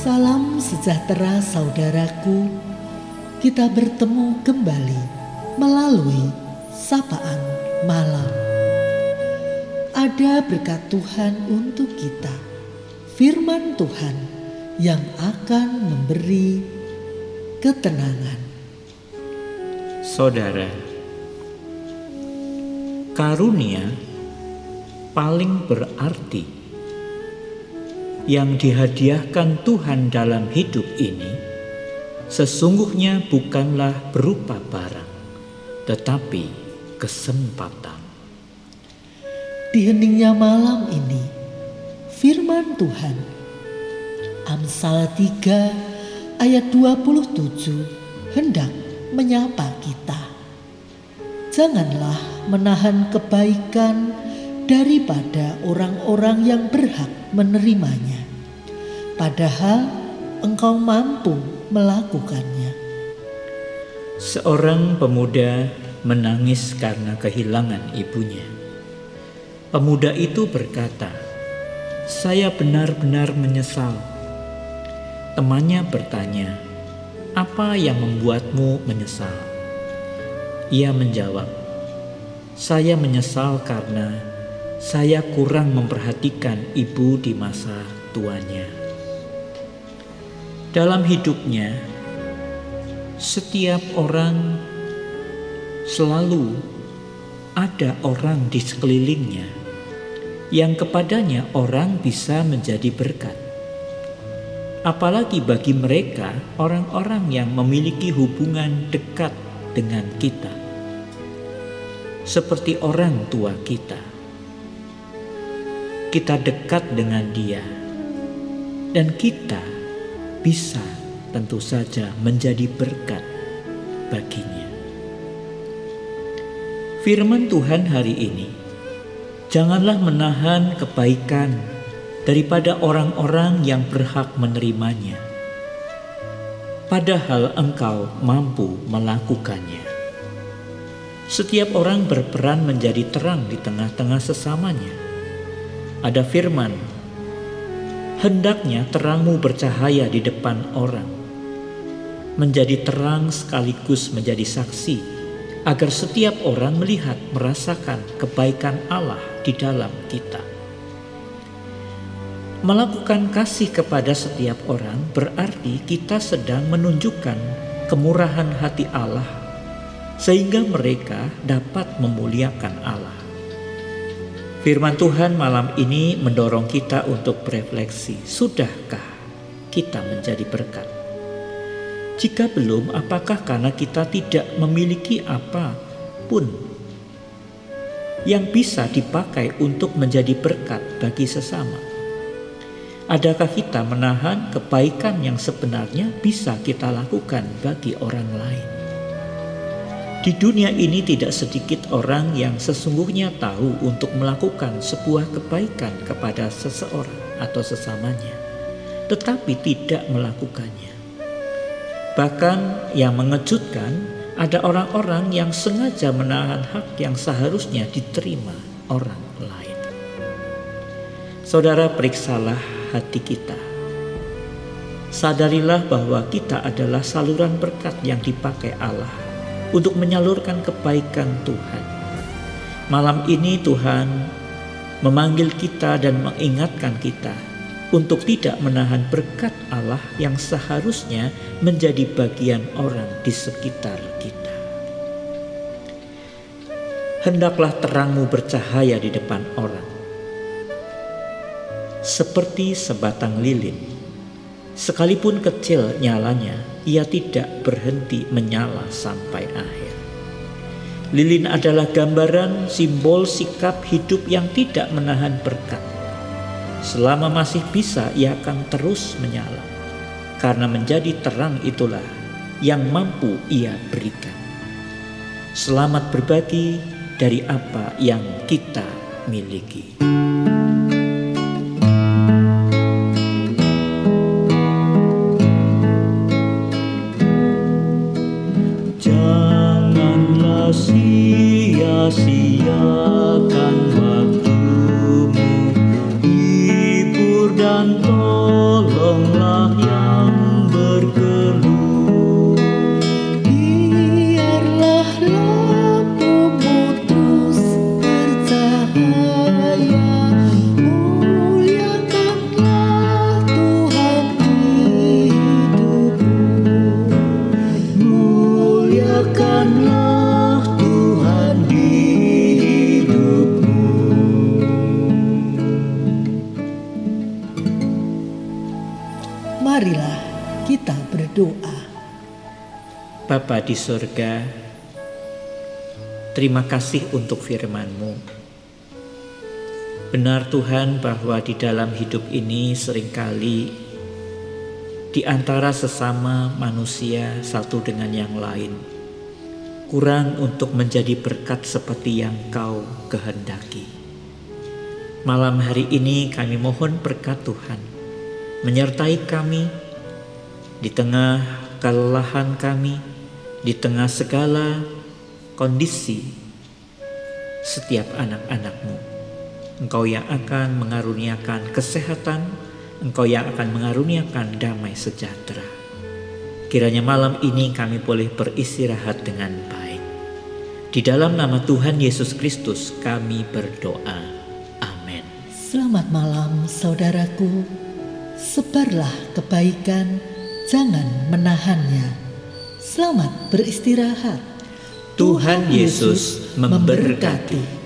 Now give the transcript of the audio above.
Salam sejahtera saudaraku. Kita bertemu kembali melalui sapaan malam. Ada berkat Tuhan untuk kita. Firman Tuhan yang akan memberi ketenangan. Saudara, karunia paling berarti yang dihadiahkan Tuhan dalam hidup ini sesungguhnya bukanlah berupa barang, tetapi kesempatan. Di heningnya malam ini, firman Tuhan, Amsal 3 ayat 27 hendak menyapa kita. Janganlah menahan kebaikan daripada orang-orang yang berhak menerimanya, padahal engkau mampu melakukannya. Seorang pemuda menangis karena kehilangan ibunya. Pemuda itu berkata, "Saya benar-benar menyesal." Temannya bertanya, "Apa yang membuatmu menyesal?" Ia menjawab, "Saya menyesal karena saya kurang memperhatikan ibu di masa tuanya." Dalam hidupnya, setiap orang selalu ada orang di sekelilingnya yang kepadanya orang bisa menjadi berkat. Apalagi bagi mereka, orang-orang yang memiliki hubungan dekat dengan kita, seperti orang tua kita. Kita dekat dengan Dia, dan kita bisa tentu saja menjadi berkat baginya. Firman Tuhan hari ini, janganlah menahan kebaikan daripada orang-orang yang berhak menerimanya, padahal engkau mampu melakukannya. Setiap orang berperan menjadi terang di tengah-tengah sesamanya. Ada firman, hendaknya terangmu bercahaya di depan orang, menjadi terang sekaligus menjadi saksi, agar setiap orang melihat merasakan kebaikan Allah di dalam kita. Melakukan kasih kepada setiap orang berarti kita sedang menunjukkan kemurahan hati Allah, sehingga mereka dapat memuliakan Allah. Firman Tuhan malam ini mendorong kita untuk berefleksi, sudahkah kita menjadi berkat? Jika belum, apakah karena kita tidak memiliki apa pun yang bisa dipakai untuk menjadi berkat bagi sesama? Adakah kita menahan kebaikan yang sebenarnya bisa kita lakukan bagi orang lain? Di dunia ini tidak sedikit orang yang sesungguhnya tahu untuk melakukan sebuah kebaikan kepada seseorang atau sesamanya, tetapi tidak melakukannya. Bahkan yang mengejutkan, ada orang-orang yang sengaja menahan hak yang seharusnya diterima orang lain. Saudara, periksalah hati kita. Sadarilah bahwa kita adalah saluran berkat yang dipakai Allah untuk menyalurkan kebaikan Tuhan. Malam ini Tuhan memanggil kita dan mengingatkan kita untuk tidak menahan berkat Allah yang seharusnya menjadi bagian orang di sekitar kita. Hendaklah terangmu bercahaya di depan orang seperti sebatang lilin. Sekalipun kecil nyalanya, ia tidak berhenti menyala sampai akhir. Lilin adalah gambaran simbol sikap hidup yang tidak menahan berkat. Selama masih bisa, ia akan terus menyala, karena menjadi terang itulah yang mampu ia berikan. Selamat berbagi dari apa yang kita miliki. Sia-siakan Marilah kita berdoa. Bapa di sorga, terima kasih untuk firman-Mu. Benar Tuhan bahwa di dalam hidup ini sering kali di antara sesama manusia satu dengan yang lain kurang untuk menjadi berkat seperti yang Kau kehendaki. Malam hari ini kami mohon berkat Tuhan menyertai kami di tengah kelelahan kami, di tengah segala kondisi setiap anak-anakmu. Engkau yang akan mengaruniakan kesehatan, Engkau yang akan mengaruniakan damai sejahtera. Kiranya malam ini kami boleh beristirahat dengan baik. Di dalam nama Tuhan Yesus Kristus kami berdoa. Amin. Selamat malam saudaraku sebarlah kebaikan, jangan menahannya. Selamat beristirahat. Tuhan Yesus memberkati.